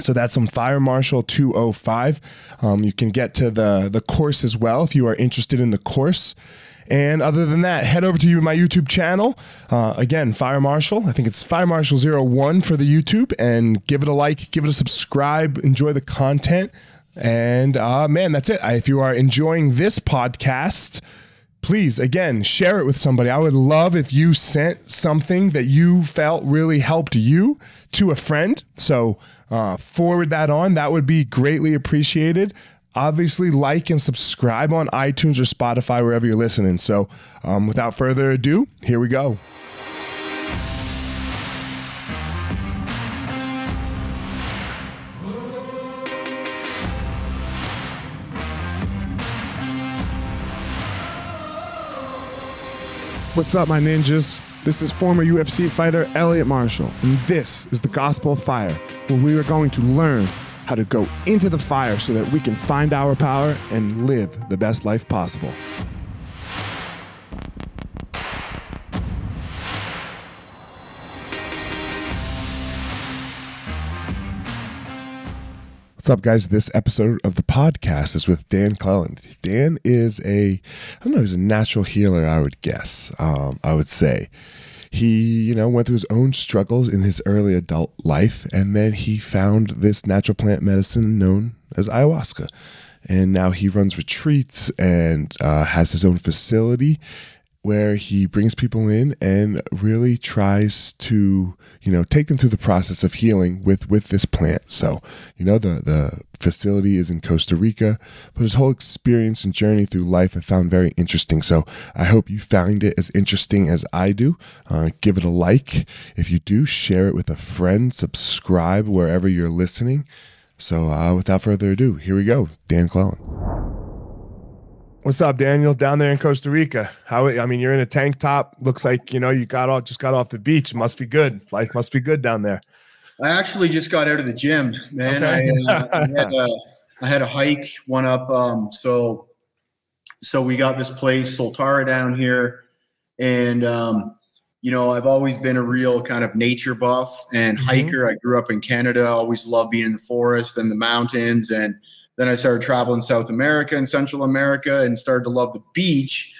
So that's on Fire Marshal 205. Um, you can get to the, the course as well if you are interested in the course. And other than that, head over to you, my YouTube channel. Uh, again, Fire Marshal. I think it's Fire Marshal 01 for the YouTube. And give it a like, give it a subscribe, enjoy the content. And uh, man, that's it. If you are enjoying this podcast, please again share it with somebody i would love if you sent something that you felt really helped you to a friend so uh, forward that on that would be greatly appreciated. Obviously like and subscribe on itunes or spotify wherever you're listening. So um, without further ado here we go. What's up, my ninjas? This is former UFC fighter Elliot Marshall, and this is the Gospel of Fire, where we are going to learn how to go into the fire so that we can find our power and live the best life possible. What's up, guys? This episode of the podcast is with Dan Cleland. Dan is a, I don't know, he's a natural healer, I would guess. Um, I would say he, you know, went through his own struggles in his early adult life, and then he found this natural plant medicine known as ayahuasca. And now he runs retreats and uh, has his own facility where he brings people in and really tries to you know take them through the process of healing with with this plant. So you know the the facility is in costa rica but his whole experience and journey through life i found very interesting. So i hope you found it as interesting as i do. Uh, give it a like. If you do share it with a friend. Subscribe wherever you're listening. So uh, without further ado here we go. Dan Cleland What's up, Daniel? Down there in Costa Rica. How? I mean, you're in a tank top. Looks like you know you got off, just got off the beach. Must be good. Life must be good down there. I actually just got out of the gym, man. Okay. I, uh, I, had a, I, had a hike, one up. Um, so, so we got this place, Soltara, down here, and um, you know, I've always been a real kind of nature buff and mm-hmm. hiker. I grew up in Canada. Always loved being in the forest and the mountains, and then I started traveling South America and Central America and started to love the beach.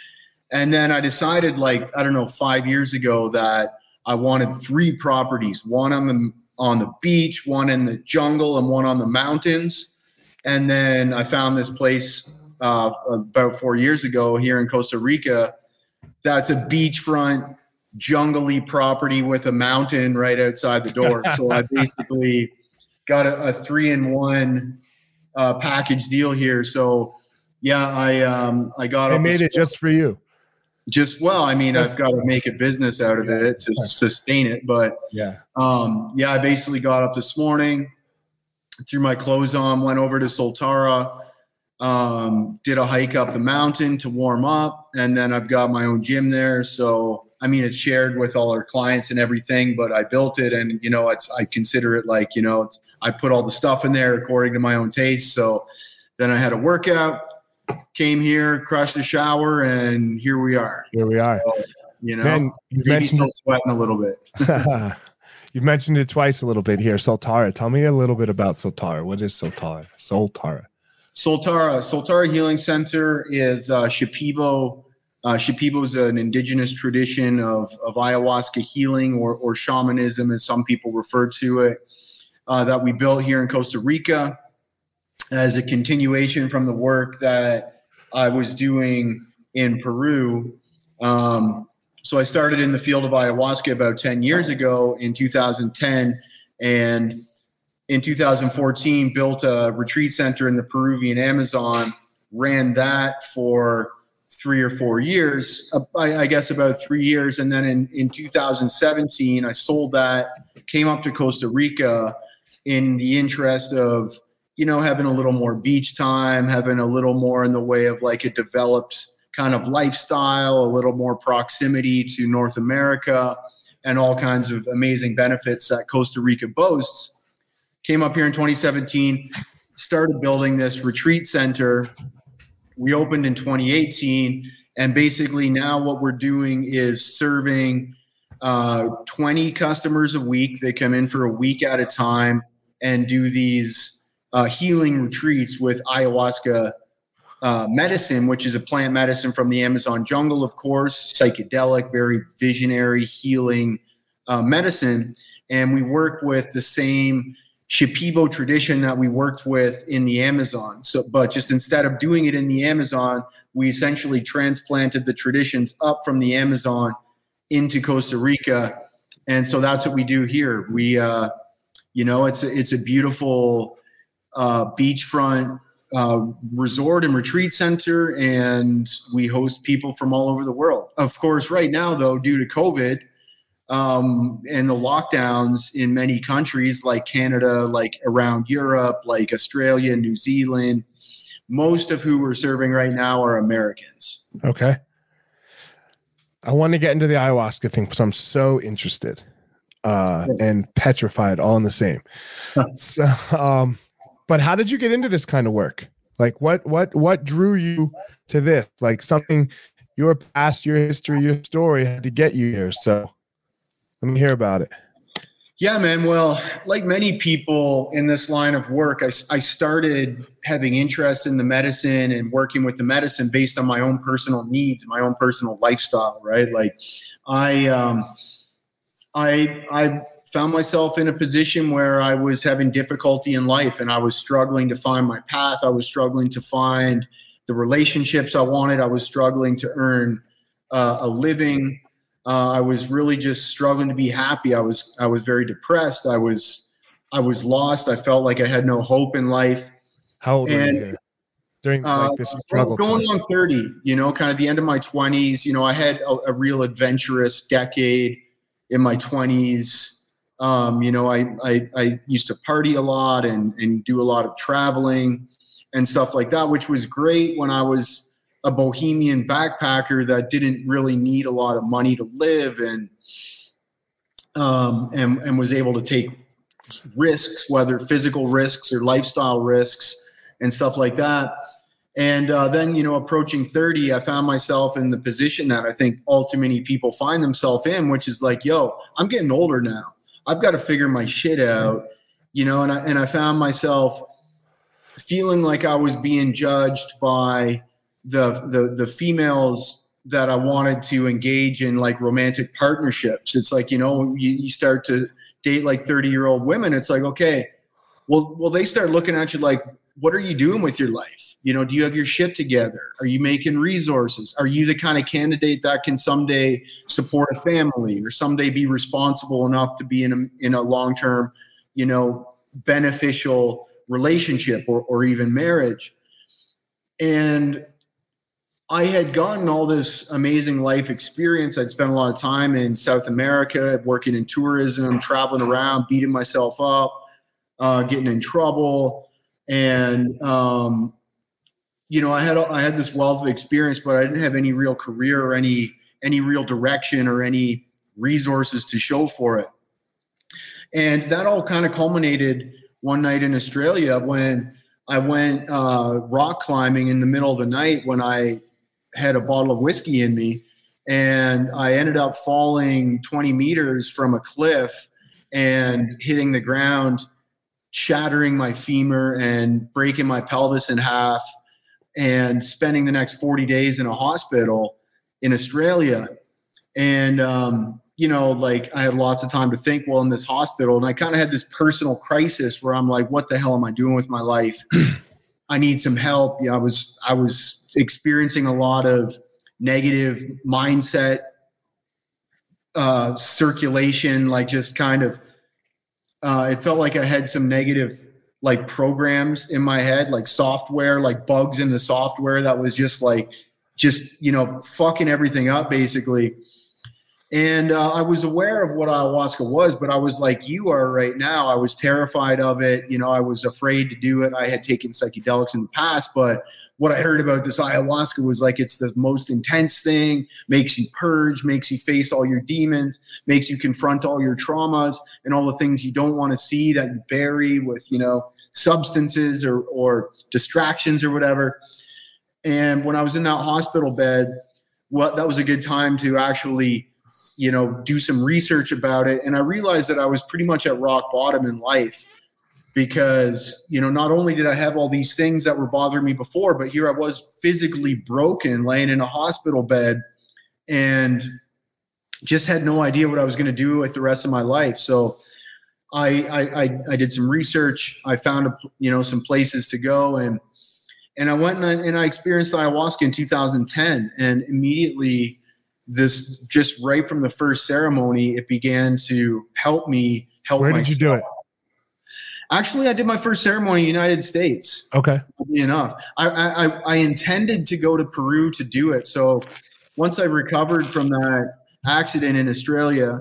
And then I decided, like, I don't know, five years ago that I wanted three properties one on the on the beach, one in the jungle, and one on the mountains. And then I found this place uh, about four years ago here in Costa Rica. That's a beachfront, jungly property with a mountain right outside the door. so I basically got a, a three in one uh, package deal here. So yeah, I um, I got. I made it just for you. Just well, I mean, I've got to make a business out of it to sustain it. But yeah, um, yeah, I basically got up this morning, threw my clothes on, went over to Soltara, um, did a hike up the mountain to warm up, and then I've got my own gym there. So I mean, it's shared with all our clients and everything, but I built it, and you know, it's I consider it like you know, it's I put all the stuff in there according to my own taste. So then I had a workout, came here, crushed a shower, and here we are. Here we are. So, you know, Man, you mentioned still sweating a little bit. You've mentioned it twice a little bit here. Soltara. Tell me a little bit about Soltara. What is Soltara? Soltara. Soltara. Soltara Healing Center is uh, Shipibo. Uh, Shipibo is an indigenous tradition of, of ayahuasca healing or, or shamanism, as some people refer to it uh, that we built here in Costa Rica as a continuation from the work that I was doing in Peru. Um, so I started in the field of ayahuasca about 10 years ago in 2010 and in 2014 built a retreat center in the Peruvian Amazon, ran that for three or four years, uh, I, I, guess about three years. And then in, in 2017, I sold that, came up to Costa Rica, in the interest of you know, having a little more beach time, having a little more in the way of like a developed kind of lifestyle, a little more proximity to North America, and all kinds of amazing benefits that Costa Rica boasts. Came up here in 2017, started building this retreat center. We opened in 2018, and basically now what we're doing is serving uh, 20 customers a week. They come in for a week at a time and do these uh, healing retreats with ayahuasca uh, medicine, which is a plant medicine from the Amazon jungle, of course, psychedelic, very visionary, healing uh, medicine. And we work with the same Shipibo tradition that we worked with in the Amazon. So, but just instead of doing it in the Amazon, we essentially transplanted the traditions up from the Amazon into Costa Rica. And so that's what we do here. We, uh, you know, it's a, it's a beautiful uh, beachfront uh, resort and retreat center, and we host people from all over the world. Of course, right now, though, due to COVID um, and the lockdowns in many countries like Canada, like around Europe, like Australia, New Zealand, most of who we're serving right now are Americans. Okay. I want to get into the ayahuasca thing because I'm so interested uh, and petrified all in the same. so, um, but how did you get into this kind of work? Like what what what drew you to this? Like something your past, your history, your story had to get you here. So let me hear about it. Yeah, man. Well, like many people in this line of work, I, I started having interest in the medicine and working with the medicine based on my own personal needs, my own personal lifestyle, right? Like I, um, I, I found myself in a position where I was having difficulty in life and I was struggling to find my path. I was struggling to find the relationships I wanted. I was struggling to earn uh, a living. Uh, I was really just struggling to be happy. I was I was very depressed. I was I was lost. I felt like I had no hope in life. How old and, were you during like, this uh, struggle? Going time? on thirty, you know, kind of the end of my twenties. You know, I had a, a real adventurous decade in my twenties um, you know, I, I, I used to party a lot and, and do a lot of traveling and stuff like that, which was great when I was a bohemian backpacker that didn't really need a lot of money to live and um, and, and was able to take risks, whether physical risks or lifestyle risks and stuff like that. And uh, then, you know, approaching 30, I found myself in the position that I think all too many people find themselves in, which is like, yo, I'm getting older now. I've got to figure my shit out, you know, and I, and I found myself feeling like I was being judged by the, the, the females that I wanted to engage in like romantic partnerships. It's like, you know, you, you start to date like 30 year old women. It's like, okay, well, well, they start looking at you like, what are you doing with your life? You know, do you have your shit together? Are you making resources? Are you the kind of candidate that can someday support a family or someday be responsible enough to be in a, in a long term, you know, beneficial relationship or, or even marriage? And I had gotten all this amazing life experience. I'd spent a lot of time in South America, working in tourism, traveling around, beating myself up, uh, getting in trouble. And um, you know, I had I had this wealth of experience, but I didn't have any real career or any any real direction or any resources to show for it. And that all kind of culminated one night in Australia when I went uh, rock climbing in the middle of the night when I had a bottle of whiskey in me, and I ended up falling 20 meters from a cliff and hitting the ground, shattering my femur and breaking my pelvis in half and spending the next 40 days in a hospital in Australia. And, um, you know, like I had lots of time to think while in this hospital. And I kind of had this personal crisis where I'm like, what the hell am I doing with my life? I need some help. Yeah, I was, I was experiencing a lot of negative mindset uh, circulation, like just kind of, uh, it felt like I had some negative like programs in my head, like software, like bugs in the software that was just like, just, you know, fucking everything up basically. And uh, I was aware of what ayahuasca was, but I was like you are right now. I was terrified of it. You know, I was afraid to do it. I had taken psychedelics in the past, but what I heard about this ayahuasca was like it's the most intense thing, makes you purge, makes you face all your demons, makes you confront all your traumas and all the things you don't want to see that you bury with, you know, substances or, or distractions or whatever. And when I was in that hospital bed, what that was a good time to actually you know, do some research about it. And I realized that I was pretty much at rock bottom in life because, you know, not only did I have all these things that were bothering me before, but here I was physically broken, laying in a hospital bed and just had no idea what I was going to do with the rest of my life. So I, I, I, I did some research. I found, a, you know, some places to go and, and I went and I, and I experienced ayahuasca in 2010 and immediately this just right from the first ceremony, it began to help me help. Where did myself. you do it? Actually, I did my first ceremony in the United States. Okay. Enough. I, I I intended to go to Peru to do it. So once I recovered from that accident in Australia,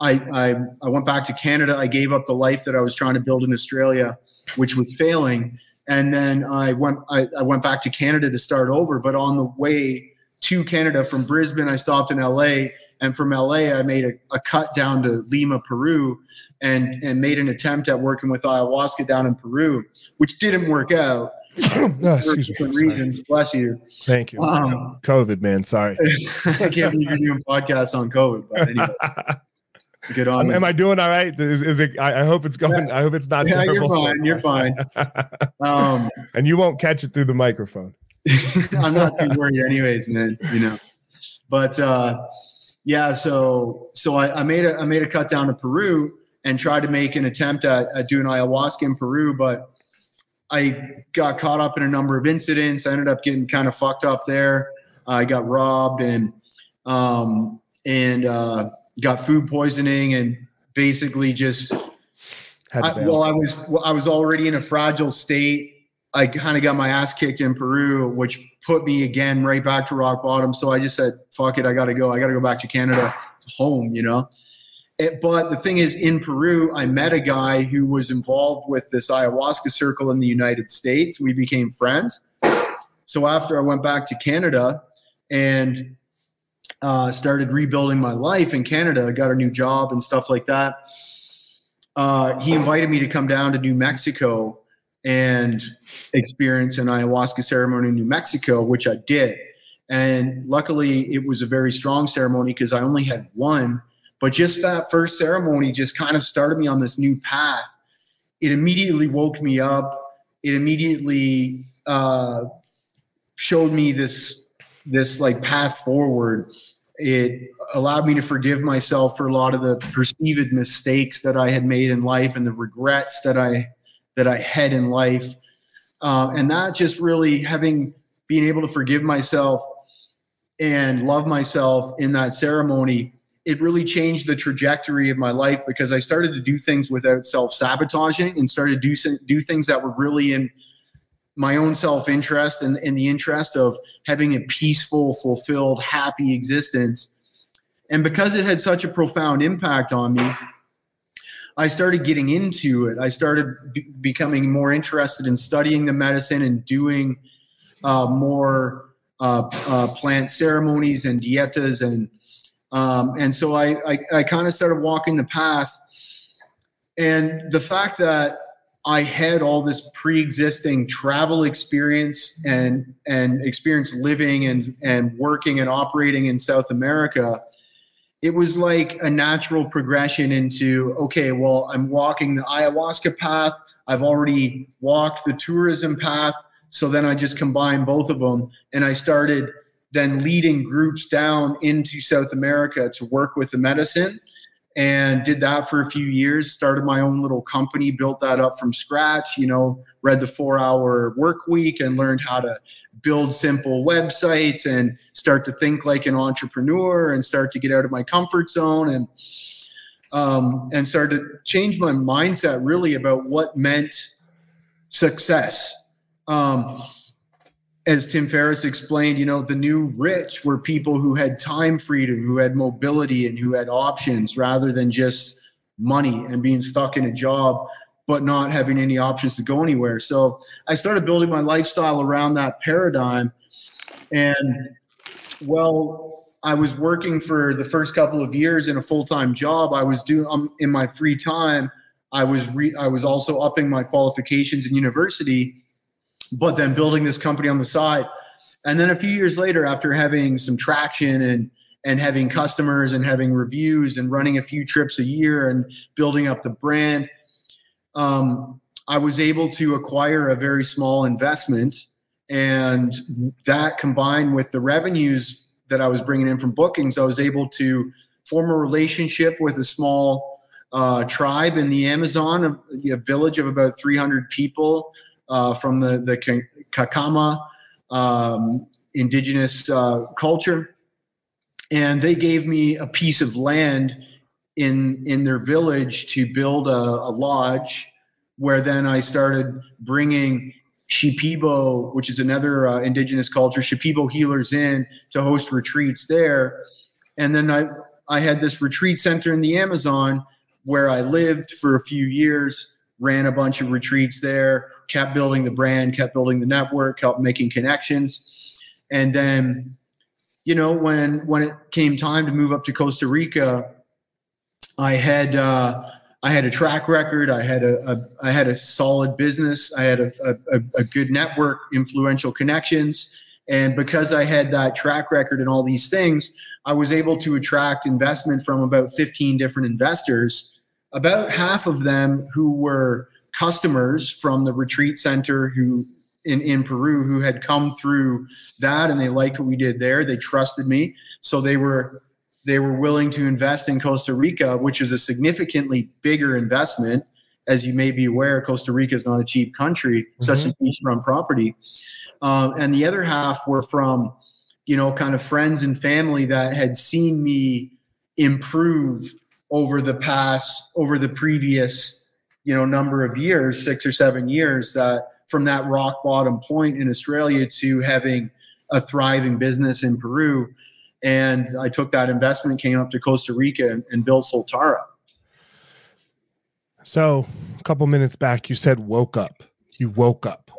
I, I I went back to Canada. I gave up the life that I was trying to build in Australia, which was failing. And then I went I, I went back to Canada to start over. But on the way to Canada from Brisbane. I stopped in LA, and from LA, I made a, a cut down to Lima, Peru, and and made an attempt at working with ayahuasca down in Peru, which didn't work out. no, excuse me. Reasons. Bless you. Thank you. Um, COVID, man. Sorry. I can't believe you're doing podcasts on COVID. But anyway. Good on. Am, I doing all right? Is, is it? I, I, hope it's going. Yeah. I hope it's not yeah, terrible. You're fine. You're fine. Um, and you won't catch it through the microphone. I'm not too worried, anyways, man. You know, but uh, yeah. So so I, I, made a I made a cut down to Peru and tried to make an attempt at, at doing ayahuasca in Peru, but I got caught up in a number of incidents. I ended up getting kind of fucked up there. I got robbed and um, and uh, got food poisoning and basically just. I, well, I was well, I was already in a fragile state I kind of got my ass kicked in Peru, which put me again right back to rock bottom. So I just said, fuck it, I got to go. I got to go back to Canada, home, you know? It, but the thing is, in Peru, I met a guy who was involved with this ayahuasca circle in the United States. We became friends. So after I went back to Canada and uh, started rebuilding my life in Canada, I got a new job and stuff like that. Uh, he invited me to come down to New Mexico and experience an ayahuasca ceremony in New Mexico, which I did. And luckily, it was a very strong ceremony because I only had one. But just that first ceremony just kind of started me on this new path. It immediately woke me up. It immediately uh, showed me this this like path forward. It allowed me to forgive myself for a lot of the perceived mistakes that I had made in life and the regrets that I that I had in life. Um, and that just really having being able to forgive myself and love myself in that ceremony, it really changed the trajectory of my life because I started to do things without self sabotaging and started to do, do things that were really in my own self interest and in the interest of having a peaceful, fulfilled, happy existence. And because it had such a profound impact on me, I started getting into it. I started be- becoming more interested in studying the medicine and doing uh, more uh, uh, plant ceremonies and dietas, and um, and so I I, I kind of started walking the path. And the fact that I had all this pre-existing travel experience and and experience living and and working and operating in South America it was like a natural progression into okay, well, I'm walking the ayahuasca path. I've already walked the tourism path. So then I just combined both of them and I started then leading groups down into South America to work with the medicine and did that for a few years started my own little company built that up from scratch you know read the four hour work week and learned how to build simple websites and start to think like an entrepreneur and start to get out of my comfort zone. And um, and start to change my mindset really about what meant success. Um, as Tim Ferriss explained, you know, the new rich were people who had time freedom, who had mobility, and who had options rather than just money and being stuck in a job, but not having any options to go anywhere. So I started building my lifestyle around that paradigm. And well, I was working for the first couple of years in a full time job. I was doing um, in my free time. I was re- I was also upping my qualifications in university but then building this company on the side. And then a few years later, after having some traction and and having customers and having reviews and running a few trips a year and building up the brand, um, I was able to acquire a very small investment, and that combined with the revenues that I was bringing in from bookings, I was able to form a relationship with a small uh, tribe in the Amazon, a, a village of about 300 people uh, from the the Kukama um, indigenous uh, culture, and they gave me a piece of land in in their village to build a, a lodge, where then I started bringing Shipibo, which is another uh, indigenous culture, Shipibo healers in to host retreats there, and then I I had this retreat center in the Amazon where I lived for a few years, ran a bunch of retreats there kept building the brand, kept building the network, kept making connections. And then, you know, when when it came time to move up to Costa Rica, I had uh, I had a track record. I had a, a I had a solid business. I had a, a, a good network, influential connections, and because I had that track record and all these things, I was able to attract investment from about 15 different investors. About half of them who were customers from the retreat center who in, in Peru who had come through that and they liked what we did there. They trusted me. So they were they were willing to invest in Costa Rica, which is a significantly bigger investment. As you may be aware, Costa Rica is not a cheap country, especially mm-hmm. beachfront property. Um, and the other half were from, you know, kind of friends and family that had seen me improve over the past, over the previous you know number of years, six or seven years, that from that rock bottom point in Australia to having a thriving business in Peru. And I took that investment, came up to Costa Rica, and, and built Soltara. So, a couple minutes back, you said woke up. You woke up.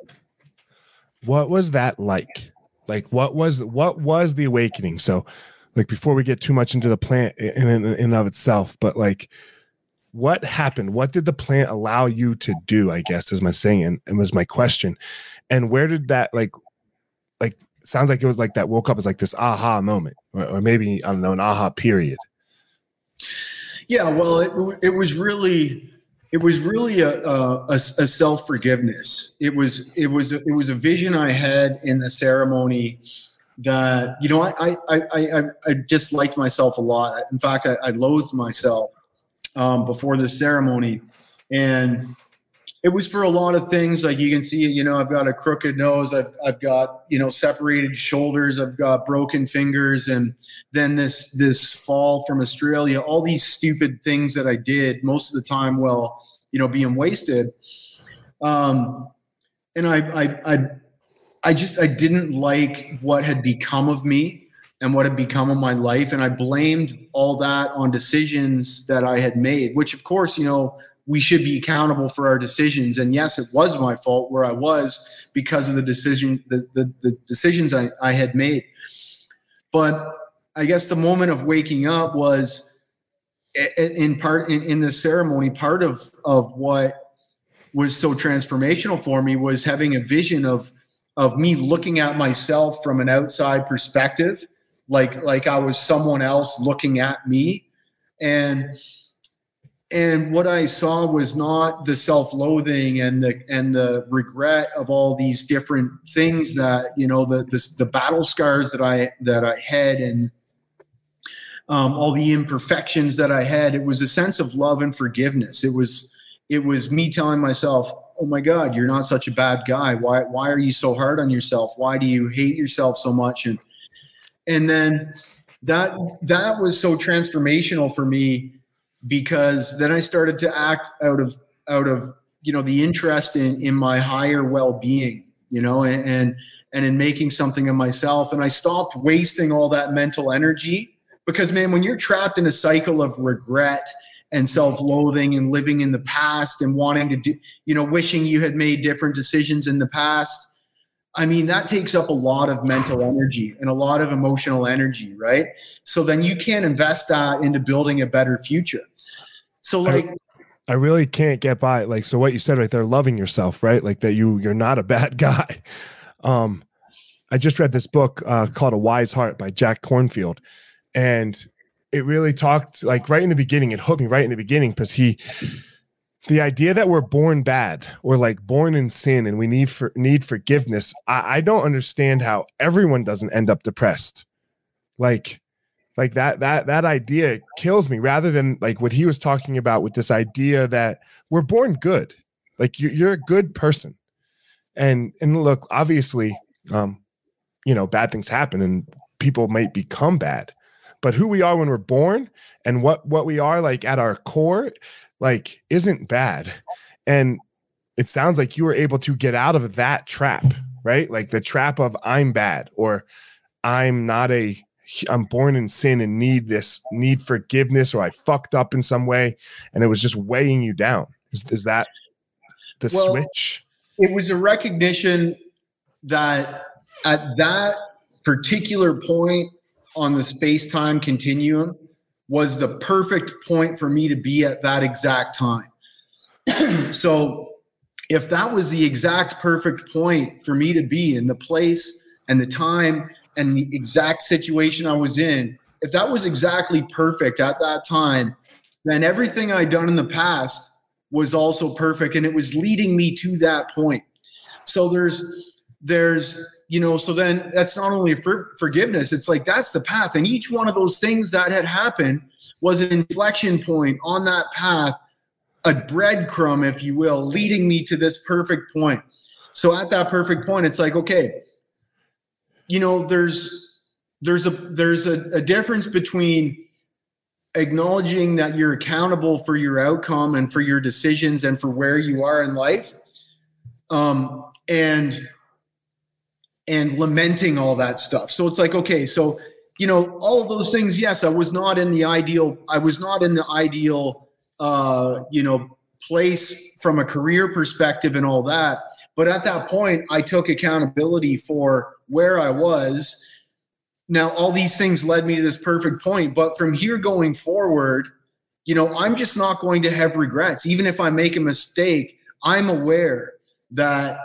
What was that like? Like, what was what was the awakening? So, like, before we get too much into the plant in in, in of itself, but like, what happened what did the plant allow you to do i guess is my saying and, and was my question and where did that like like sounds like it was like that woke up as like this aha moment or, or maybe i don't know an aha period yeah well it, it was really it was really a, a, a self forgiveness. It was it was it was a vision I had in the ceremony that you know I I I I, just liked myself a lot. In fact, I, I loathed myself um, before this ceremony, and it was for a lot of things. Like you can see, you know, I've got a crooked nose, I've I've got you know separated shoulders, I've got broken fingers, and then this this fall from Australia. All these stupid things that I did most of the time, well, you know, being wasted. Um, and I I I I just I didn't like what had become of me and what had become of my life. And I blamed all that on decisions that I had made, which, of course, you know, we should be accountable for our decisions. And yes, it was my fault where I was because of the decision, the, the, the decisions I, I had made. But I guess the moment of waking up was in part in, in the ceremony, part of, of what was so transformational for me was having a vision of, of me looking at myself from an outside perspective like like I was someone else looking at me and and what I saw was not the self-loathing and the and the regret of all these different things that you know the the, the battle scars that I that I had and um, all the imperfections that I had. It was a sense of love and forgiveness. It was it was me telling myself, "Oh my God, you're not such a bad guy. Why why are you so hard on yourself? Why do you hate yourself so much?" And and then that that was so transformational for me because then I started to act out of out of you know the interest in in my higher well-being you know and, and and in making something of myself. And I stopped wasting all that mental energy because, man, when you're trapped in a cycle of regret and self-loathing and living in the past and wanting to do, you know, wishing you had made different decisions in the past. I mean, that takes up a lot of mental energy and a lot of emotional energy, right? So then you can't invest that into building a better future. So like I, I really can't get by like so what you said right there loving yourself, right? Like that you you're not a bad guy. Um I just read this book uh, called A Wise Heart by Jack Kornfield. and it really talked like right in the beginning it hooked me right in the beginning because he the idea that we're born bad or like born in sin and we need for need forgiveness I, I don't understand how everyone doesn't end up depressed. Like like that that that idea kills me rather than like what he was talking about with this idea that we're born good. Like you, you're a good person. And and look obviously um you know bad things happen and people might become bad. But who we are when we're born and what what we are like at our core like isn't bad. And it sounds like you were able to get out of that trap right? Like the trap of i'm bad or i'm not a i'm born in sin and need this need forgiveness or i fucked up in some way and it was just weighing you down. Is, is that the well, switch? it was a recognition that at that particular point on the space time continuum was the perfect point for me to be at that exact time. so, if that was the exact perfect point for me to be in the place and the time and the exact situation I was in, if that was exactly perfect at that time, then everything I'd done in the past was also perfect and it was leading me to that point. So there's there's you know so then that's not only for forgiveness it's like that's the path. And each one of those things that had happened was an inflection point on that path a breadcrumb if you will leading me to this perfect point. So at that perfect point it's like okay you know there's there's a there's a, a difference between acknowledging that you're accountable for your outcome and for your decisions and for where you are in life um and and lamenting all that stuff. So it's like, okay, so you know, all of those things. Yes, I was not in the ideal. I was not in the ideal, uh, you know, place from a career perspective and all that. But at that point, I took accountability for where I was. Now, all these things led me to this perfect point. But from here going forward, you know, I'm just not going to have regrets. Even if I make a mistake, I'm aware that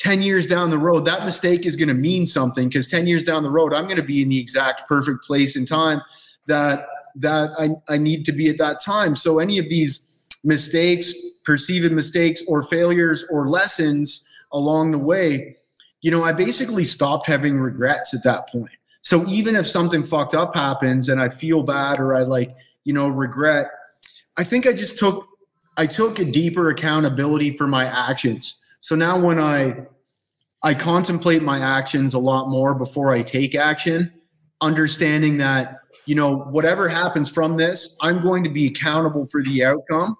10 years down the road, that mistake is going to mean something because 10 years down the road, I'm going to be in the exact perfect place and time that that I, I need to be at that time. So any of these mistakes, perceived mistakes or failures or lessons along the way, you know, I basically stopped having regrets at that point. So even if something fucked up happens and I feel bad or I like, you know, regret, I think I just took I took a deeper accountability for my actions so now when I I contemplate my actions a lot more before I take action, understanding that you know whatever happens from this, I'm going to be accountable for the outcome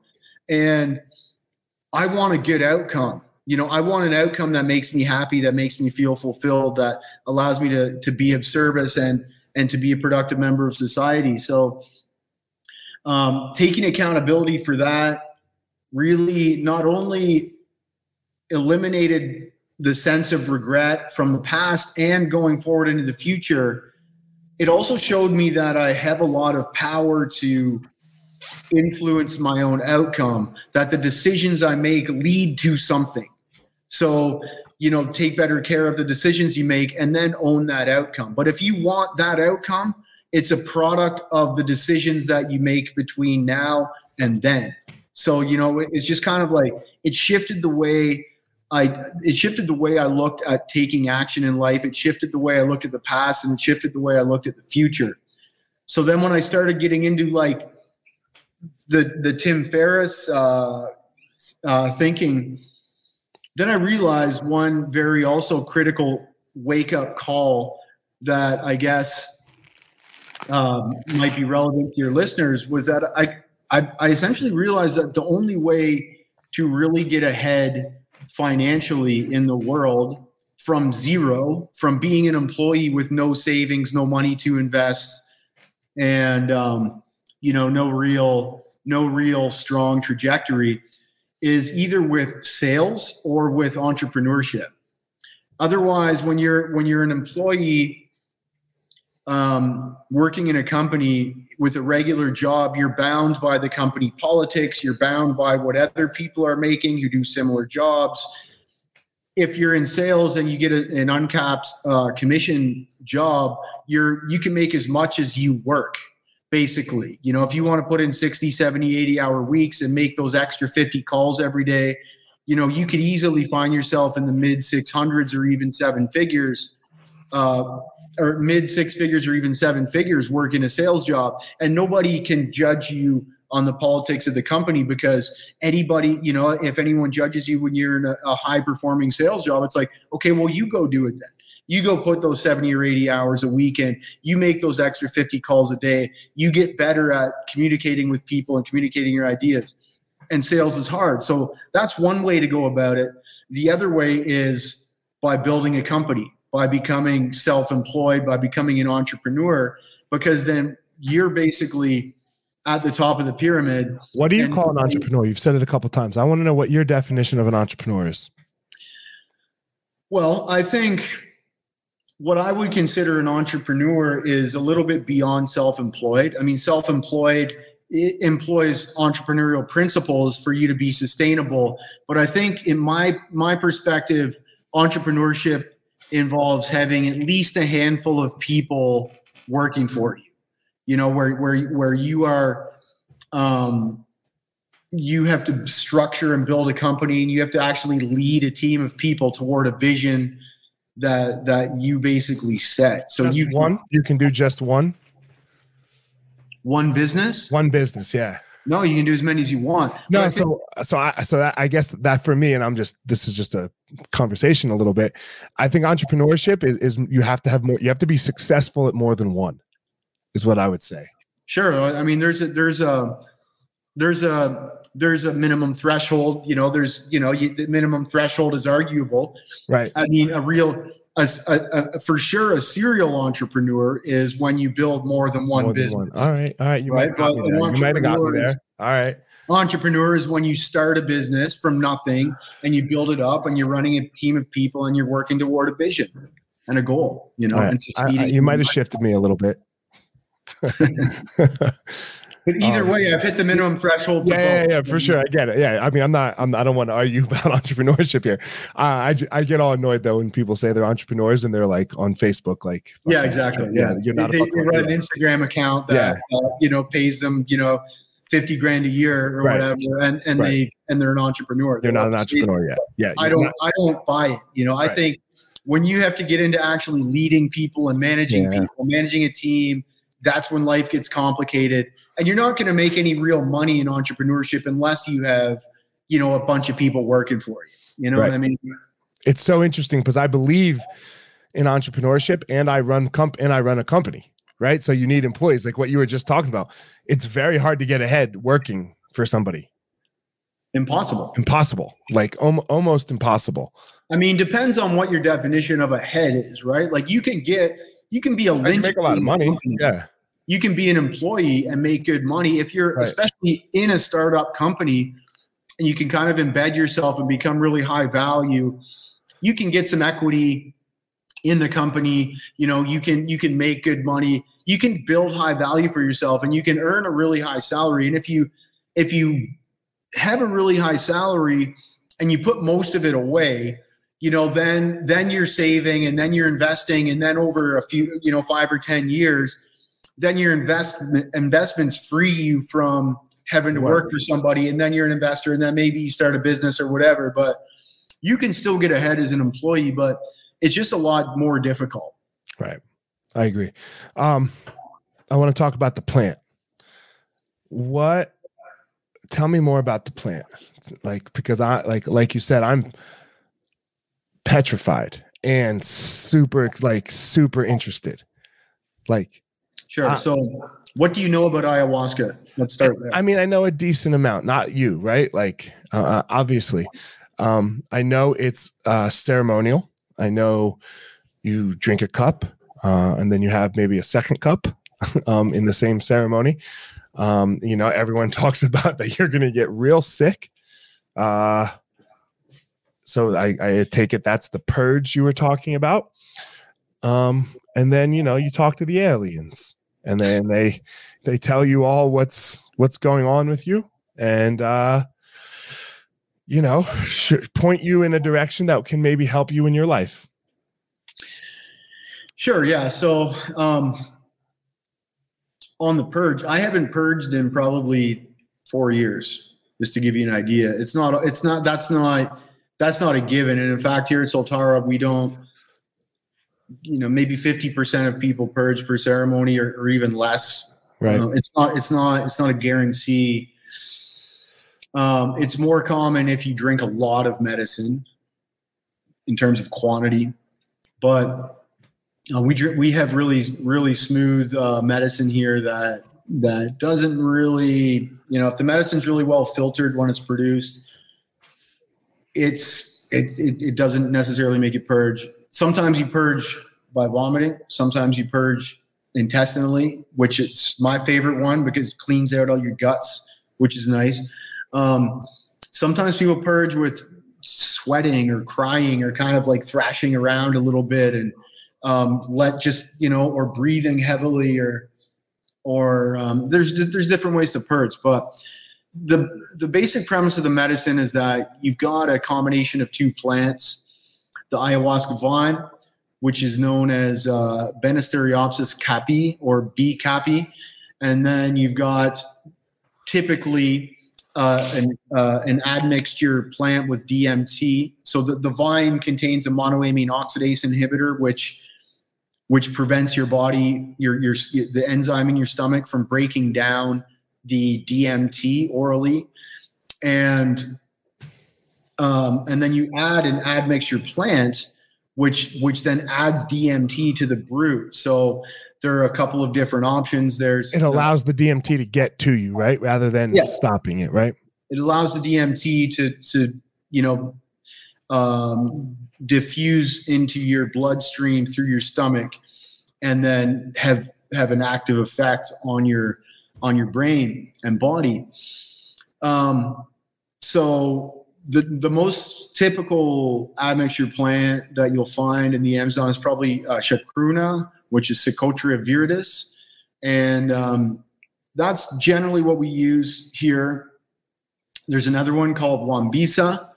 and I want a good outcome. You know, I want an outcome that makes me happy, that makes me feel fulfilled, that allows me to to be of service and and to be a productive member of society. So um, taking accountability for that really not only eliminated the sense of regret from the past and going forward into the future, it also showed me that I have a lot of power to influence my own outcome, that the decisions I make lead to something. So, you know, take better care of the decisions you make and then own that outcome. But if you want that outcome, it's a product of the decisions that you make between now and then. So, you know, it's just kind of like it shifted the way I it shifted the way I looked at taking action in life. It shifted the way I looked at the past, and it shifted the way I looked at the future. So then, when I started getting into like the the Tim Ferriss uh, uh, thinking, then I realized one very also critical wake up call that I guess um, might be relevant to your listeners was that I, I I essentially realized that the only way to really get ahead financially in the world from zero, from being an employee with no savings, no money to invest, and um, you know, no real, no real strong trajectory, is either with sales or with entrepreneurship. Otherwise, when you're when you're an employee um, working in a company with a regular job, you're bound by the company politics. You're bound by what other people are making who do similar jobs. If you're in sales and you get a, an uncapped uh, commission job, you're you can make as much as you work. Basically, you know, if you want to put in 60, 70, 80 hour weeks and make those extra 50 calls every day, you know, you could easily find yourself in the mid 600s or even seven figures. Uh, or mid six figures or even seven figures working a sales job. And nobody can judge you on the politics of the company because anybody you know if anyone judges you when you're in a, a high performing sales job it's like okay well you go do it then. You go put those 70 or 80 hours a week in. You make those extra 50 calls a day. You get better at communicating with people and communicating your ideas. And sales is hard. So that's one way to go about it. The other way is by building a company by becoming self-employed, by becoming an entrepreneur, because then you're basically at the top of the pyramid. What do you call an entrepreneur? You've said it a couple times. I want to know what your definition of an entrepreneur is. Well, I think what I would consider an entrepreneur is a little bit beyond self-employed. I mean, self-employed employs entrepreneurial principles for you to be sustainable, but I think in my my perspective, entrepreneurship involves having at least a handful of people working for you. You know, where where where you are um, you have to structure and build a company and you have to actually lead a team of people toward a vision that that you basically set. So just you one you can do just one one business? One business, yeah. No, you can do as many as you want. No, so so I so that, I guess that for me, and I'm just this is just a conversation a little bit. I think entrepreneurship is, is you have to have more. You have to be successful at more than one, is what I would say. Sure. I mean, there's a there's a there's a there's a minimum threshold. You know, there's you know you, the minimum threshold is arguable. Right. I mean, a real a, a, a, for sure a serial entrepreneur is when you build more than one more business. Than one. All right, all right, you right? might, you might have got me there. All right. Entrepreneur is when you start a business from nothing and you build it up and you're running a team of people and you're working toward a vision and a goal. You know, right. and succeeding. I, I, you might have shifted me a little bit. But either um, way, I've hit the minimum threshold. Yeah, yeah, yeah, for sure. I get it. Yeah, I mean, I'm not. I'm. I don't want to argue about entrepreneurship here. Uh, I I get all annoyed though when people say they're entrepreneurs and they're like on Facebook, like. Yeah, exactly. Yeah, you're not. They, they run an Instagram account that yeah. uh, you know pays them you know fifty grand a year or right. whatever, and and right. they and they're an entrepreneur. They're, they're not an entrepreneur yet. Yeah, I don't. Not. I don't buy it. You know, I right. think when you have to get into actually leading people and managing yeah. people, managing a team, that's when life gets complicated and you're not going to make any real money in entrepreneurship unless you have you know a bunch of people working for you. You know right. what i mean? It's so interesting because i believe in entrepreneurship and i run comp and i run a company right? So you need employees like what you were just talking about. It's very hard to get ahead working for somebody. Impossible. Impossible. Like om- almost impossible. I mean depends on what your definition of a head is right? Like you can get you can be a lynch make a lot of money. yeah you can be an employee and make good money if you're right. especially in a startup company and you can kind of embed yourself and become really high value. You can get some equity in the company. You know you can you can make good money. You can build high value for yourself and you can earn a really high salary. And if you if you have a really high salary and you put most of it away you know then then you're saving and then you're investing and then over a few you know 5 or 10 years then your investment investments free you from having to work for somebody and then you're an investor and then maybe you start a business or whatever but you can still get ahead as an employee but it's just a lot more difficult. Right. I agree. Um i want to talk about the plant. What tell me more about the plant. Like because i like like you said i'm petrified and super like super interested. Like Sure. Uh, so, what do you know about ayahuasca? Let's start there. I mean, I know a decent amount, not you, right? Like, uh, uh, obviously, um, I know it's uh, ceremonial. I know you drink a cup uh, and then you have maybe a second cup um, in the same ceremony. Um, you know, everyone talks about that you're going to get real sick. Uh, so I, I take it that's the purge you were talking about. Um, and then you know you talk to the aliens, and then they they tell you all what's what's going on with you, and uh, you know point you in a direction that can maybe help you in your life. Sure. Yeah. So um, on the purge, I haven't purged in probably four years, just to give you an idea. It's not. It's not. That's not. That's not a given. And in fact, here at Soltara, we don't. You know, maybe fifty percent of people purge per ceremony, or, or even less. Right. it's not. It's not. It's not a guarantee. Um, it's more common if you drink a lot of medicine, in terms of quantity, but uh, we we have really really smooth uh, medicine here that that doesn't really you know if the medicine's really well filtered when it's produced it's it, it, it doesn't necessarily make it purge sometimes you purge by vomiting sometimes you purge intestinally which is my favorite one because it cleans out all your guts which is nice. Um, sometimes people purge with sweating or crying or kind of like thrashing around a little bit and um, let just you know or breathing heavily or or um, there's there's different ways to purge but the the basic premise of the medicine is that you've got a combination of two plants the ayahuasca vine which is known as uh, Banisteriopsis caapi or B caapi and then you've got typically uh, an, uh, an admixture plant with DMT. So the, the vine contains a monoamine oxidase inhibitor, which which prevents your body, your your the enzyme in your stomach from breaking down the DMT orally, and um, and then you add an admixture plant, which which then adds DMT to the brew. So there are a couple of different options. There's it allows the DMT to get to you, right, rather than yeah. stopping it, right? It allows the DMT to to you know um, diffuse into your bloodstream through your stomach and then have have an active effect on your on your brain and body um, so the the most typical admixture plant that you'll find in the Amazon is probably uh, chacruna, which is Psychotria viridis, and um, that's generally what we use here. There's another one called Wambisa,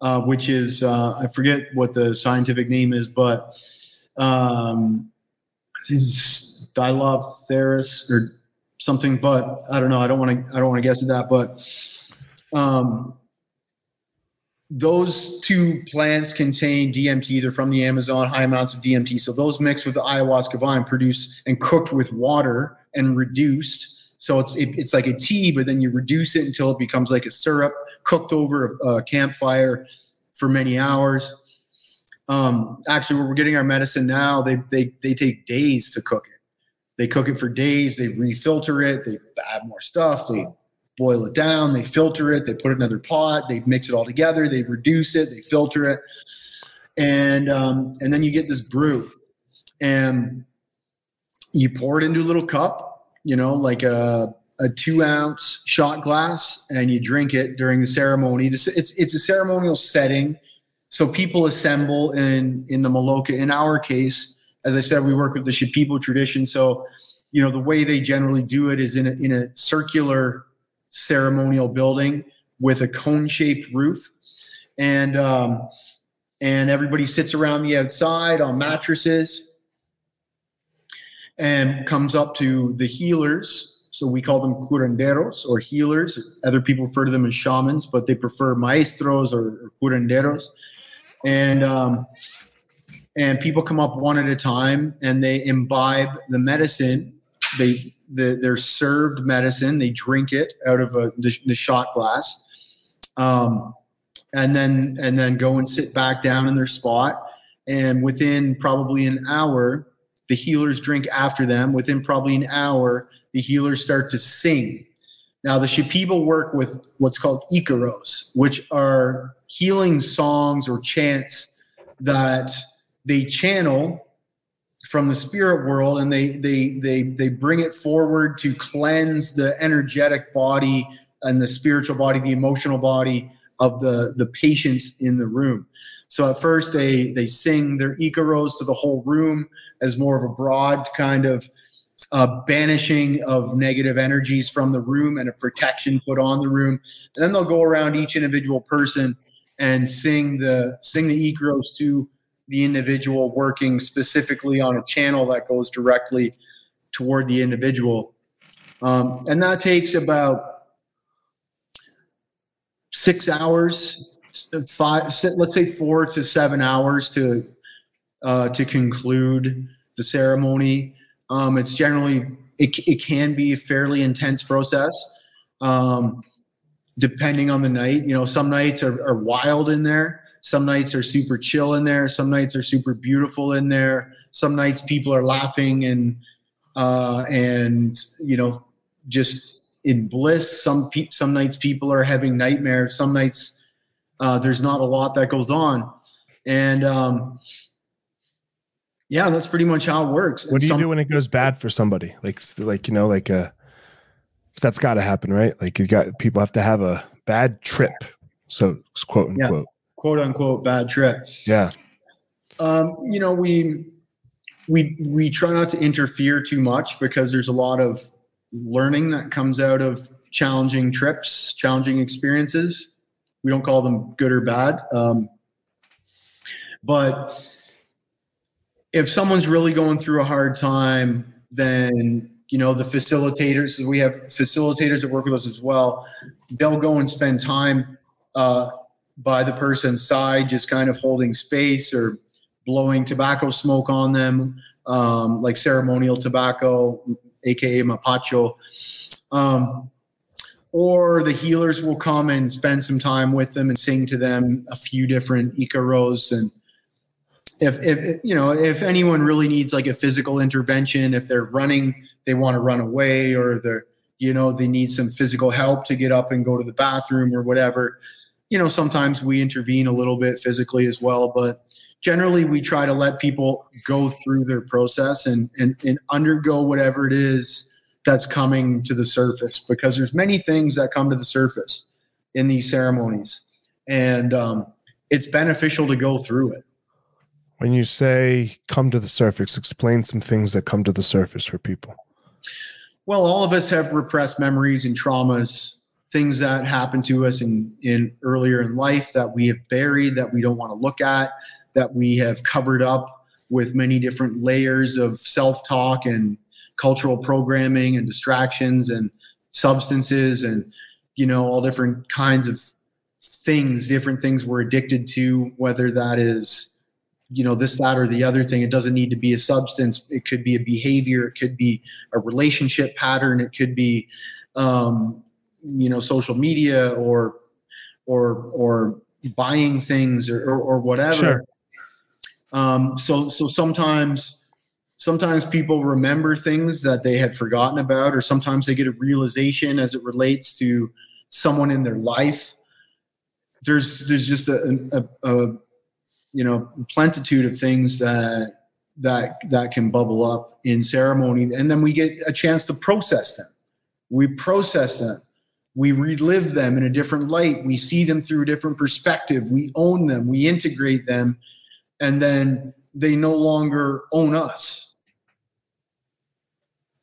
uh, which is uh, I forget what the scientific name is, but um, Diplopterys or something, but I don't know. I don't want to. I don't want to guess at that, but um, those two plants contain DMT. They're from the Amazon, high amounts of DMT. So those mixed with the ayahuasca vine produce and cooked with water and reduced. So it's it, it's like a tea, but then you reduce it until it becomes like a syrup cooked over a, a campfire for many hours. Um, actually, where we're getting our medicine now, they, they they take days to cook it. They cook it for days. They refilter it. They add more stuff. They boil it down. They filter it. They put it in another pot. They mix it all together. They reduce it. They filter it, and um, and then you get this brew, and you pour it into a little cup. You know, like a a two ounce shot glass and you drink it during the ceremony. This it's it's a ceremonial setting, so people assemble in in the Maloka. In our case, as I said, we work with the Shipibo tradition. So, you know, the way they generally do it is in a, in a circular ceremonial building with a cone shaped roof, and um, and everybody sits around the outside on mattresses and comes up to the healers so we call them curanderos or healers. Other people refer to them as shamans, but they prefer maestros or, curanderos. And um, and people come up one at a time and they imbibe the medicine. They the, they're served medicine. They drink it out of a the, the shot glass, um, and then and then go and sit back down in their spot. And within probably an hour, the healers drink after them. Within probably an hour, the healers start to sing. Now, the Shipibo work with what's called icaros, which are healing songs or chants that they channel from the spirit world and they they they they bring it forward to cleanse the energetic body and the spiritual body the emotional body of the the patients in the room so at first they they sing their Icaros to the whole room as more of a broad kind of uh, banishing of negative energies from the room and a protection put on the room. And then they'll go around each individual person and sing the sing the Icaros to the individual working specifically on a channel that goes directly toward the individual. Um, and that takes about six hours, five, let's say four to seven hours to uh, to conclude the ceremony. Um, it's generally it, it can be a fairly intense process. Um, depending on the night, you know, some nights are, are wild in there some nights are super chill in there. Some nights are super beautiful in there. Some nights people are laughing and uh, and you know just in bliss. Some pe- some nights people are having nightmares. Some nights uh, there's not a lot that goes on, and um, yeah, that's pretty much how it works. What do you some- do when it goes bad for somebody? Like like you know like a uh, that's got to happen, right? Like you got people have to have a bad trip, so quote unquote. Yeah quote unquote bad trip. Yeah. Um, you know, we we we try not to interfere too much because there's a lot of learning that comes out of challenging trips, challenging experiences. We don't call them good or bad. Um, but if someone's really going through a hard time, then you know the facilitators. We have facilitators that work with us as well. They'll go and spend time uh, by the person's side, just kind of holding space or blowing tobacco smoke on them, um, like ceremonial tobacco, aka mapacho. Um, or the healers will come and spend some time with them and sing to them a few different icaros and if, if you know if anyone really needs like a physical intervention if they're running they want to run away or they're you know they need some physical help to get up and go to the bathroom or whatever you know, sometimes we intervene a little bit physically as well, but generally we try to let people go through their process and, and, and undergo whatever it is that's coming to the surface because there's many things that come to the surface in these ceremonies and um, it's beneficial to go through it. When you say come to the surface explain some things that come to the surface for people. Well all of us have repressed memories and traumas things that happened to us in, in earlier in life that we have buried that we don't want to look at that we have covered up with many different layers of self-talk and cultural programming and distractions and substances and you know all different kinds of things different things we're addicted to whether that is you know this that or the other thing. It doesn't need to be a substance. It could be a behavior. It could be a relationship pattern. It could be um, you know social media or or or buying things or or, or whatever. Sure. Um, so so sometimes sometimes people remember things that they had forgotten about, or sometimes they get a realization as it relates to someone in their life. There's there's just a, a, a you know plentitude of things that that that can bubble up in ceremony, and then we get a chance to process them. We process them we relive them in a different light. We see them through a different perspective. We own them. We integrate them. And then they no longer own us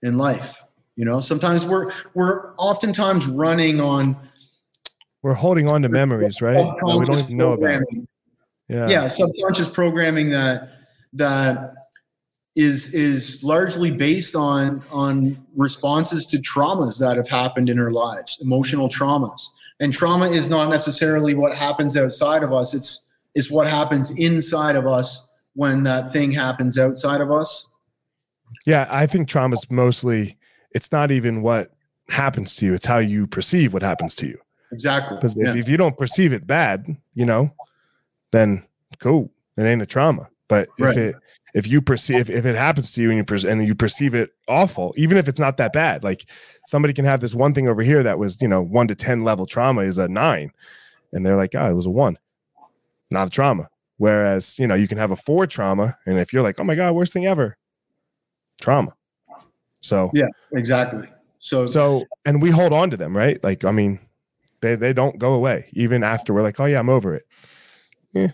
in life. You know sometimes we're we're oftentimes running on we're holding on to memories right? We don't even know about yeah. Yeah subconscious programming that that is is largely based on on responses to traumas that have happened in our lives, emotional traumas. And trauma is not necessarily what happens outside of us. It's it's what happens inside of us when that thing happens outside of us. Yeah, I think trauma is mostly it's not even what happens to you, it's how you perceive what happens to you. Exactly. Because if, yeah. if you don't perceive it bad, you know, then cool. It ain't a trauma. But right. if it if you perceive if it happens to you and you per- and you perceive it awful, even if it's not that bad, like somebody can have this one thing over here that was you know one to ten level trauma is a nine, and they're like, oh, it was a one, not a trauma. Whereas, you know, you can have a four trauma, and if you're like, oh my God, worst thing ever, trauma. So, yeah, exactly. So, so, and we hold on to them, right? Like, I mean, they, they don't go away even after we're like, oh yeah, I'm over it. Yeah.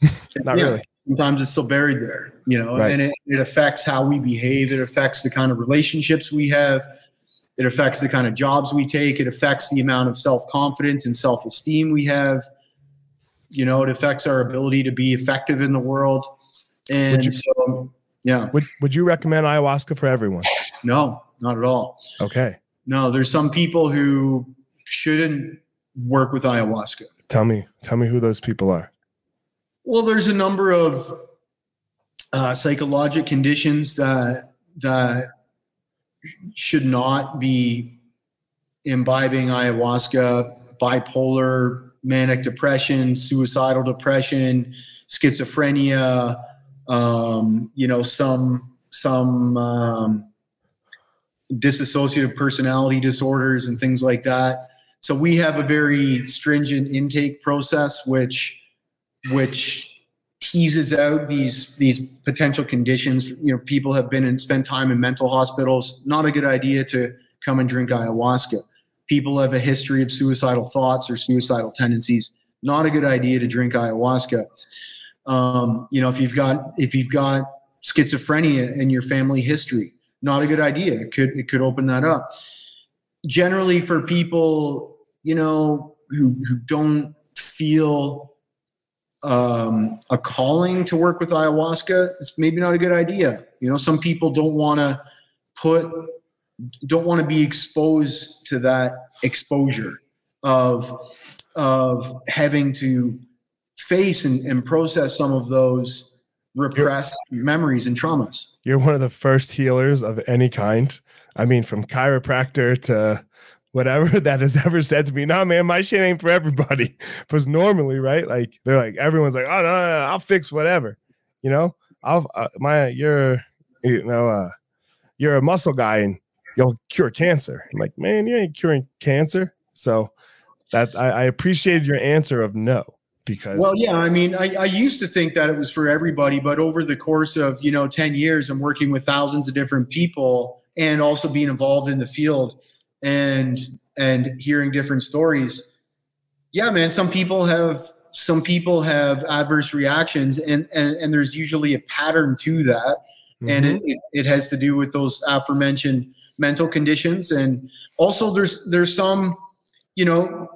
Not yeah. really. Sometimes it's still buried there, you know, Right. and it, it affects how we behave. It affects the kind of relationships we have. It affects the kind of jobs we take. It affects the amount of self confidence and self esteem we have. You know, it affects our ability to be effective in the world. And you- so, yeah, Would, would you recommend ayahuasca for everyone? no, not at all. Okay. No, there's some people who shouldn't work with ayahuasca. Tell me, tell me who those people are. Well, there's a number of uh, psychologic conditions that that should not be imbibing ayahuasca. Bipolar, manic depression, suicidal depression, schizophrenia. Um, you know, some some um, dissociative personality disorders and things like that. So we have a very stringent intake process, which which teases out these these potential conditions. You know, people have been and spent time in mental hospitals. Not a good idea to come and drink ayahuasca. People have a history of suicidal thoughts or suicidal tendencies. Not a good idea to drink ayahuasca. Um, you know, if you've got if you've got schizophrenia in your family history, not a good idea. It could it could open that up. Generally, for people, you know, who who don't feel um, a calling to work with ayahuasca, it's maybe not a good idea. You know, some people don't want to put, don't want to be exposed to that exposure of of having to face and, and process some of those repressed memories and traumas. You're one of the first healers of any kind. I mean, from chiropractor to whatever that has ever said to me, nah, man, my shit ain't for everybody. Because normally, right? Like they're like, everyone's like, oh, no, no, no I'll fix whatever. You know, I'll, uh, my, you're, you know, uh, you're a muscle guy and you'll cure cancer. I'm like, man, you ain't curing cancer. So that I, I appreciated your answer of no because Well, yeah, I mean, I, I used to think that it was for everybody, but over the course of you know ten years, I'm working with thousands of different people and also being involved in the field and and hearing different stories. Yeah, man, some people have some people have adverse reactions, and and, and there's usually a pattern to that, and Mhm. it, it, it has to do with those aforementioned mental conditions, and also there's there's some, you know,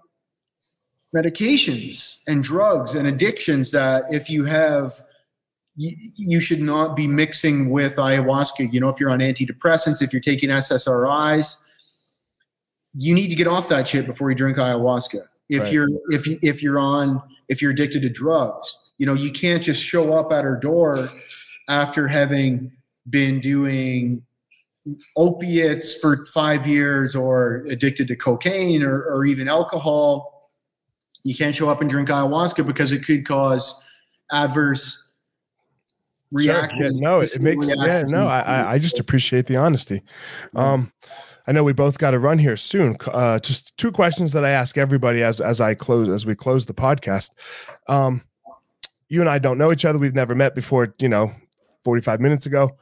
medications and drugs and addictions that if you have you, you should not be mixing with ayahuasca you know if you're on antidepressants if you're taking ssris you need to get off that shit before you drink ayahuasca if Right. you're if you if you're on if you're addicted to drugs you know you can't just show up at her door after having been doing opiates for five years or addicted to cocaine or, or even alcohol you can't show up and drink ayahuasca because it could cause adverse Sure. Yeah, no, it, it makes yeah, no, I, I I just appreciate the honesty. Um I know we both got to run here soon. Uh just two questions that I ask everybody as as I close as we close the podcast. Um you and I don't know each other. We've never met before, you know, 45 minutes ago.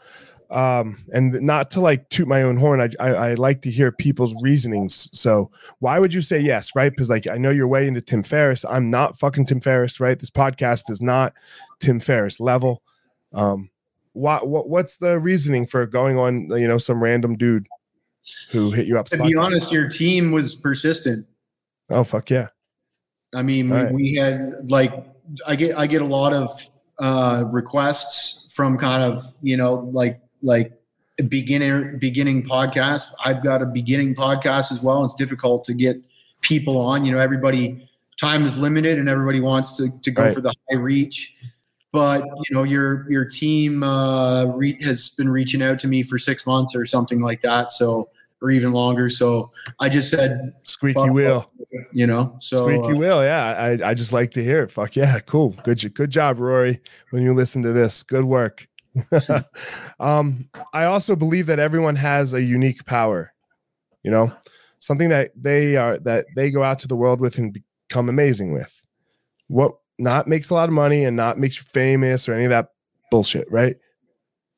Um and not to like toot my own horn, I I, I like to hear people's reasonings. So why would you say yes, right? Because like I know you're way into Tim Ferriss. I'm not fucking Tim Ferriss, right? This podcast is not Tim Ferriss level. Um, what, what what's the reasoning for going on? You know, some random dude who hit you up. To be honest, your team was persistent. oh fuck yeah, I mean, we, Right. we had like I get I get a lot of uh, requests from kind of you know like like beginner beginning podcasts. I've got a beginning podcast as well. It's difficult to get people on. You know, everybody time is limited and everybody wants to to go Right. for the high reach. But you know, your your team uh, re- has been reaching out to me for six months or something like that. So or even longer. So I just said, squeaky wheel, you know, so squeaky uh, wheel. Yeah, I I just like to hear it. Fuck yeah, cool, good good job, Rory. When you listen to this, good work. um, I also believe that everyone has a unique power. You know, something that they are that they go out to the world with and become amazing with. What not makes a lot of money and not makes you famous or any of that bullshit, right?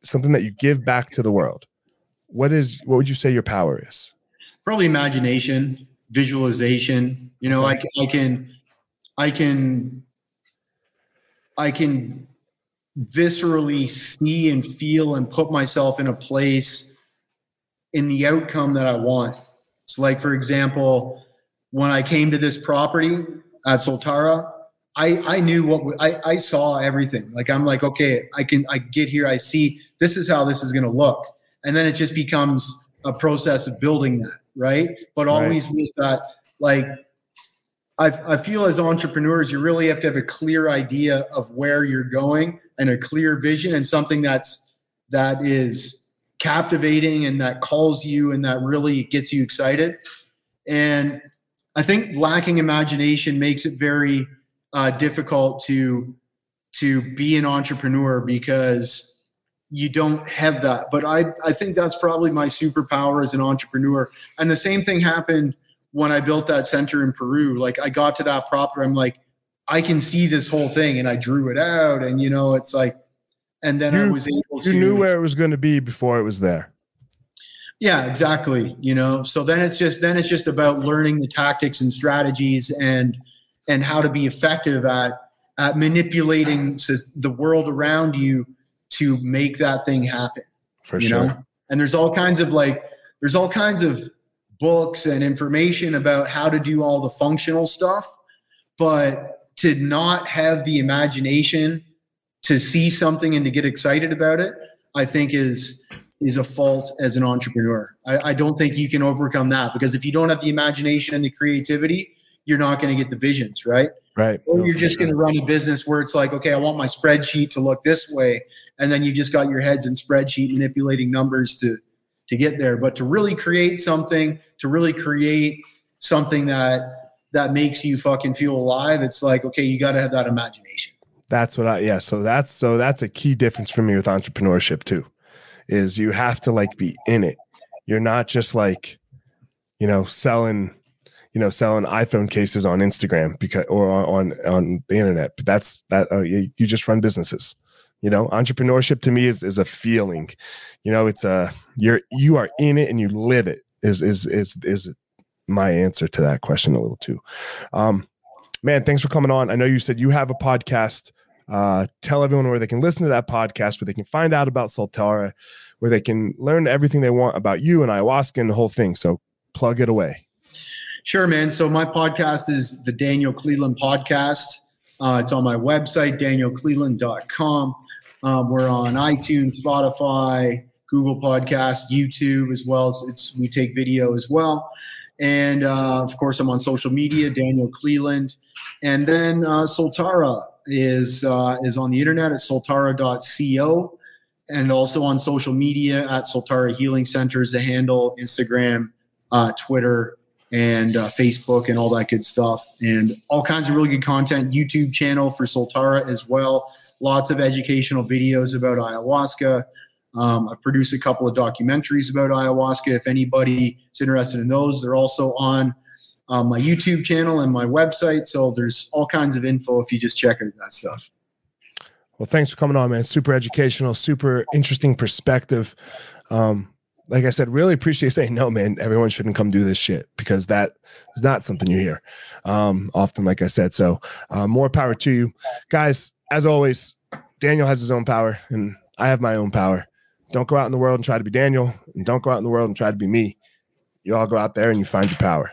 Something that you give back to the world. What is what would you say your power is? Probably imagination, visualization. You know, I, I can I can I can viscerally see and feel and put myself in a place in the outcome that I want. So, like for example, when I came to this property at Soltara, I I knew what I I saw everything. Like I'm like, okay, I can I get here, I see this is how this is going to look, and then it just becomes a process of building that, right? But always right. with that, like I, I feel as entrepreneurs, you really have to have a clear idea of where you're going and a clear vision and something that's that is captivating and that calls you and that really gets you excited. And I think lacking imagination makes it very uh, difficult to to be an entrepreneur because you don't have that. But I I think that's probably my superpower as an entrepreneur. And the same thing happened when I built that center in Peru. Like I got to that property, I'm like, I can see this whole thing, and I drew it out, and you know, it's like, and then you, I was able to. You knew where it was going to be before it was there. Yeah, exactly. You know, so then it's just then it's just about learning the tactics and strategies and and how to be effective at at manipulating the world around you to make that thing happen. For sure. Know? And there's all kinds of like there's all kinds of books and information about how to do all the functional stuff, but to not have the imagination to see something and to get excited about it, I think is is a fault as an entrepreneur. I, I don't think you can overcome that because if you don't have the imagination and the creativity, you're not going to get the visions, right? Right. Or you're just sure. going to run a business where it's like, okay, I want my spreadsheet to look this way, and then you just got your heads in spreadsheet manipulating numbers to to get there. But to really create something, to really create something that that makes you fucking feel alive, it's like, okay, you got to have that imagination. That's what I yeah. So that's so that's a key difference for me with entrepreneurship too, is you have to like be in it. You're not just like, you know, selling, you know, selling iPhone cases on Instagram because or on on, on the internet. But that's that uh, you, you just run businesses. You know, entrepreneurship to me is is a feeling. You know, it's a you're you are in it and you live it. Is is is is my answer to that question a little too. Um, man, thanks for coming on. I know you said you have a podcast. Uh, tell everyone where they can listen to that podcast, where they can find out about Soltara, where they can learn everything they want about you and ayahuasca and the whole thing. So plug it away. Sure, man. So my podcast is the Daniel Cleland Podcast. Uh, it's on my website, danielcleland.com. Um, we're on iTunes, Spotify, Google Podcast, YouTube as well. It's, it's we take video as well, and uh, of course I'm on social media, Daniel Cleland, and then uh, Soltara is uh, is on the internet at soltara.co, and also on social media at Soltara Healing Centers, the handle, Instagram, uh, Twitter, and uh, Facebook and all that good stuff, and all kinds of really good content. YouTube channel for Soltara as well. Lots of educational videos about ayahuasca. Um, I've produced a couple of documentaries about ayahuasca. If anybody is interested in those, they're also on um, my YouTube channel and my website. So there's all kinds of info if you just check out that stuff. Well, thanks for coming on, man. Super educational, super interesting perspective. Um, like I said, really appreciate saying no, man. Everyone shouldn't come do this shit because that is not something you hear um, often. Like I said, so uh, more power to you, guys. As always, Daniel has his own power, and I have my own power. Don't go out in the world and try to be Daniel, and don't go out in the world and try to be me. You all go out there and you find your power.